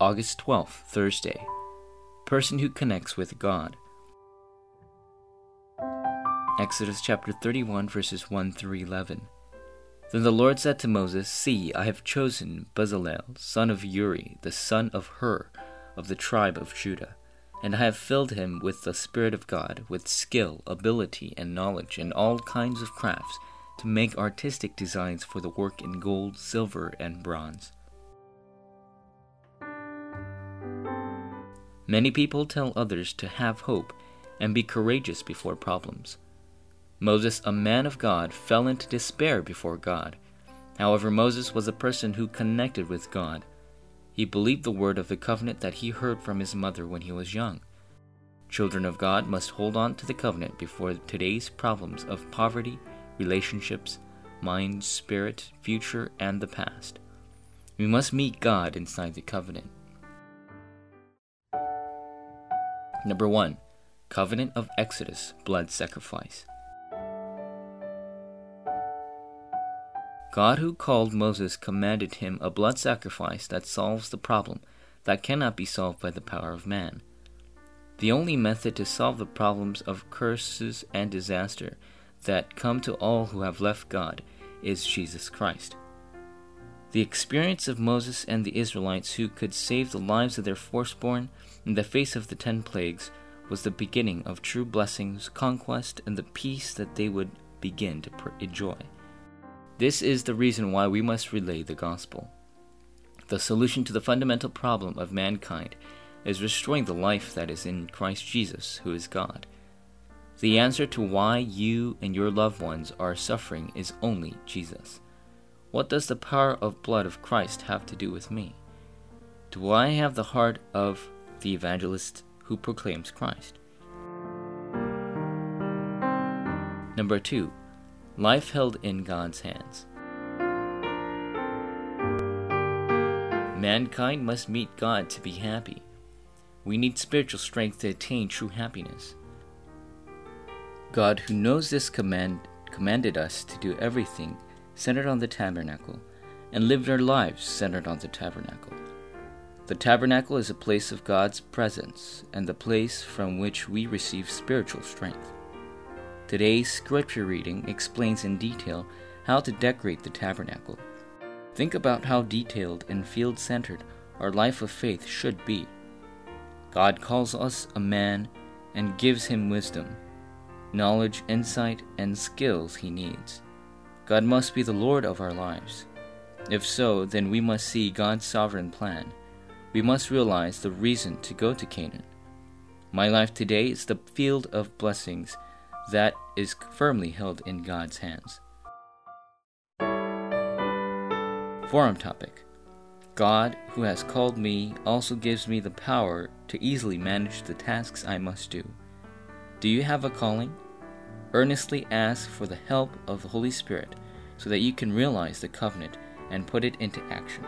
August 12th, Thursday. Person who connects with God. Exodus chapter 31, verses 1 through 11. Then the Lord said to Moses, See, I have chosen Bezalel, son of Uri, the son of Hur, of the tribe of Judah, and I have filled him with the Spirit of God, with skill, ability, and knowledge, and all kinds of crafts, to make artistic designs for the work in gold, silver, and bronze. Many people tell others to have hope and be courageous before problems. Moses, a man of God, fell into despair before God. However, Moses was a person who connected with God. He believed the word of the covenant that he heard from his mother when he was young. Children of God must hold on to the covenant before today's problems of poverty, relationships, mind, spirit, future, and the past. We must meet God inside the covenant. Number 1. Covenant of Exodus, blood sacrifice. God, who called Moses, commanded him a blood sacrifice that solves the problem that cannot be solved by the power of man. The only method to solve the problems of curses and disaster that come to all who have left God is Jesus Christ. The experience of Moses and the Israelites who could save the lives of their firstborn in the face of the ten plagues was the beginning of true blessings, conquest, and the peace that they would begin to enjoy. This is the reason why we must relay the gospel. The solution to the fundamental problem of mankind is restoring the life that is in Christ Jesus, who is God. The answer to why you and your loved ones are suffering is only Jesus. What does the power of blood of Christ have to do with me? Do I have the heart of the evangelist who proclaims Christ? Number 2 Life held in God's hands. Mankind must meet God to be happy. We need spiritual strength to attain true happiness. God, who knows this command, commanded us to do everything centered on the tabernacle and lived our lives centered on the tabernacle. The tabernacle is a place of God's presence and the place from which we receive spiritual strength. Today's scripture reading explains in detail how to decorate the tabernacle. Think about how detailed and field centered our life of faith should be. God calls us a man and gives him wisdom, knowledge, insight, and skills he needs. God must be the Lord of our lives. If so, then we must see God's sovereign plan. We must realize the reason to go to Canaan. My life today is the field of blessings that is firmly held in God's hands. Forum topic God, who has called me, also gives me the power to easily manage the tasks I must do. Do you have a calling? Earnestly ask for the help of the Holy Spirit so that you can realize the covenant and put it into action.